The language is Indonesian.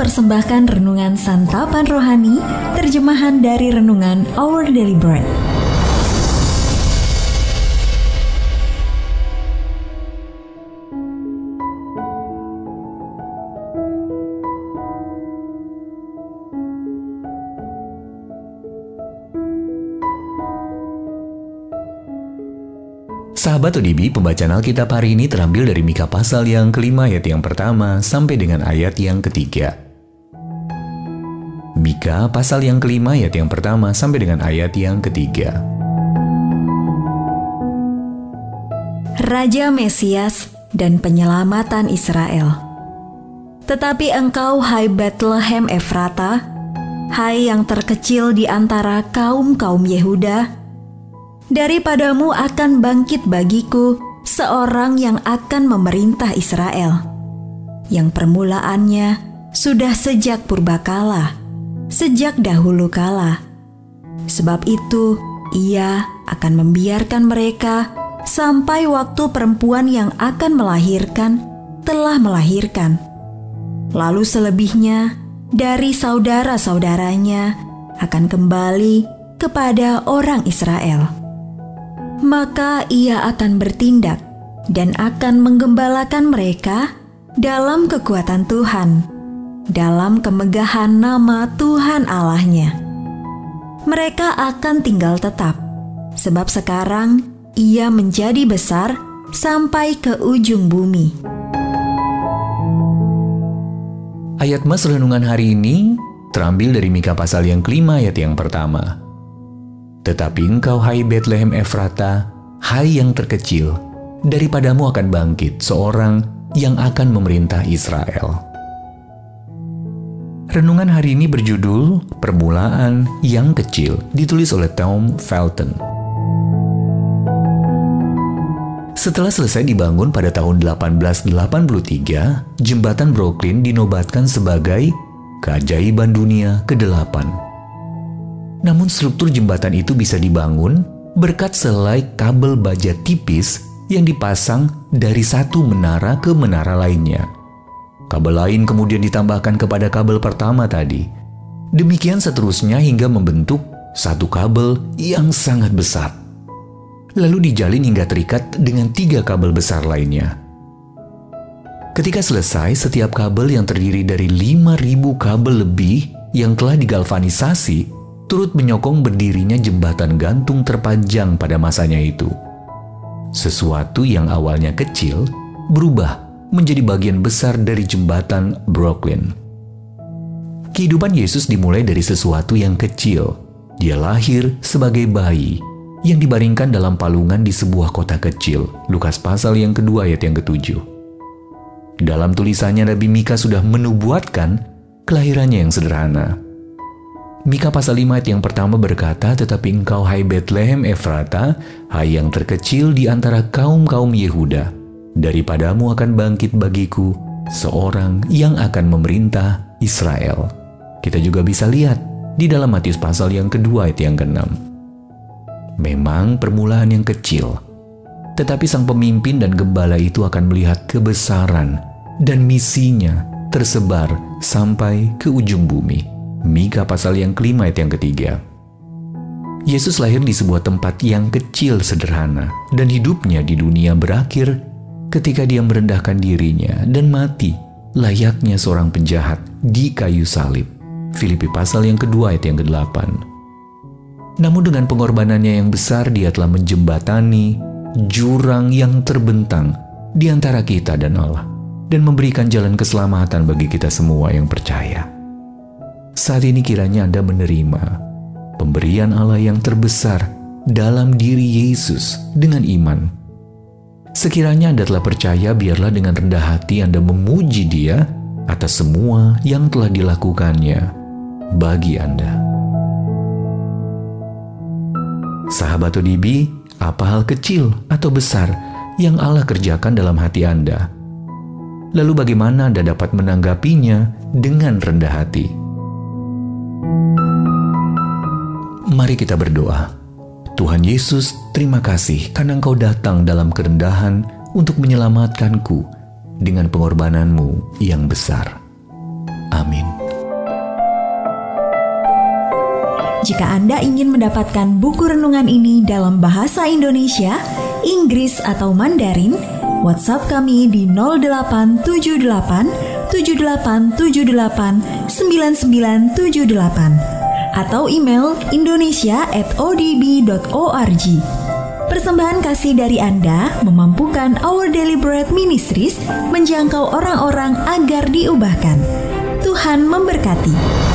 mempersembahkan renungan santapan rohani, terjemahan dari renungan Our Daily Bread. Sahabat ODB, pembacaan Alkitab hari ini terambil dari Mika pasal yang kelima ayat yang pertama sampai dengan ayat yang ketiga. Mika pasal yang kelima ayat yang pertama sampai dengan ayat yang ketiga. Raja Mesias dan penyelamatan Israel. Tetapi engkau hai Bethlehem Efrata, hai yang terkecil di antara kaum-kaum Yehuda, daripadamu akan bangkit bagiku seorang yang akan memerintah Israel, yang permulaannya sudah sejak purbakala, sejak dahulu kala. Sebab itu, ia akan membiarkan mereka sampai waktu perempuan yang akan melahirkan telah melahirkan. Lalu selebihnya dari saudara-saudaranya akan kembali kepada orang Israel maka ia akan bertindak dan akan menggembalakan mereka dalam kekuatan Tuhan, dalam kemegahan nama Tuhan Allahnya. Mereka akan tinggal tetap, sebab sekarang ia menjadi besar sampai ke ujung bumi. Ayat mas renungan hari ini terambil dari Mika pasal yang kelima ayat yang pertama. Tetapi engkau hai Bethlehem Efrata, hai yang terkecil, daripadamu akan bangkit seorang yang akan memerintah Israel. Renungan hari ini berjudul Permulaan yang Kecil, ditulis oleh Tom Felton. Setelah selesai dibangun pada tahun 1883, jembatan Brooklyn dinobatkan sebagai keajaiban dunia ke-8 namun struktur jembatan itu bisa dibangun berkat selai kabel baja tipis yang dipasang dari satu menara ke menara lainnya. Kabel lain kemudian ditambahkan kepada kabel pertama tadi. Demikian seterusnya hingga membentuk satu kabel yang sangat besar. Lalu dijalin hingga terikat dengan tiga kabel besar lainnya. Ketika selesai, setiap kabel yang terdiri dari 5.000 kabel lebih yang telah digalvanisasi turut menyokong berdirinya jembatan gantung terpanjang pada masanya itu. Sesuatu yang awalnya kecil berubah menjadi bagian besar dari jembatan Brooklyn. Kehidupan Yesus dimulai dari sesuatu yang kecil. Dia lahir sebagai bayi yang dibaringkan dalam palungan di sebuah kota kecil. Lukas pasal yang kedua ayat yang ketujuh. Dalam tulisannya Nabi Mika sudah menubuatkan kelahirannya yang sederhana Mika pasal 5 ayat yang pertama berkata, Tetapi engkau hai Bethlehem Efrata, hai yang terkecil di antara kaum-kaum Yehuda, daripadamu akan bangkit bagiku seorang yang akan memerintah Israel. Kita juga bisa lihat di dalam Matius pasal yang kedua ayat yang keenam. Memang permulaan yang kecil, tetapi sang pemimpin dan gembala itu akan melihat kebesaran dan misinya tersebar sampai ke ujung bumi. Mika pasal yang kelima ayat yang ketiga. Yesus lahir di sebuah tempat yang kecil sederhana dan hidupnya di dunia berakhir ketika dia merendahkan dirinya dan mati layaknya seorang penjahat di kayu salib. Filipi pasal yang kedua ayat yang ke-8. Namun dengan pengorbanannya yang besar dia telah menjembatani jurang yang terbentang di antara kita dan Allah dan memberikan jalan keselamatan bagi kita semua yang percaya. Saat ini kiranya Anda menerima pemberian Allah yang terbesar dalam diri Yesus dengan iman. Sekiranya Anda telah percaya, biarlah dengan rendah hati Anda memuji Dia atas semua yang telah dilakukannya bagi Anda. Sahabat ODB, apa hal kecil atau besar yang Allah kerjakan dalam hati Anda? Lalu bagaimana Anda dapat menanggapinya dengan rendah hati? Mari kita berdoa. Tuhan Yesus, terima kasih karena Engkau datang dalam kerendahan untuk menyelamatkanku dengan pengorbananmu yang besar. Amin. Jika Anda ingin mendapatkan buku renungan ini dalam bahasa Indonesia, Inggris atau Mandarin, WhatsApp kami di 0878 7878 9978 atau email indonesia@odb.org. Persembahan kasih dari Anda memampukan Our Bread Ministries menjangkau orang-orang agar diubahkan. Tuhan memberkati.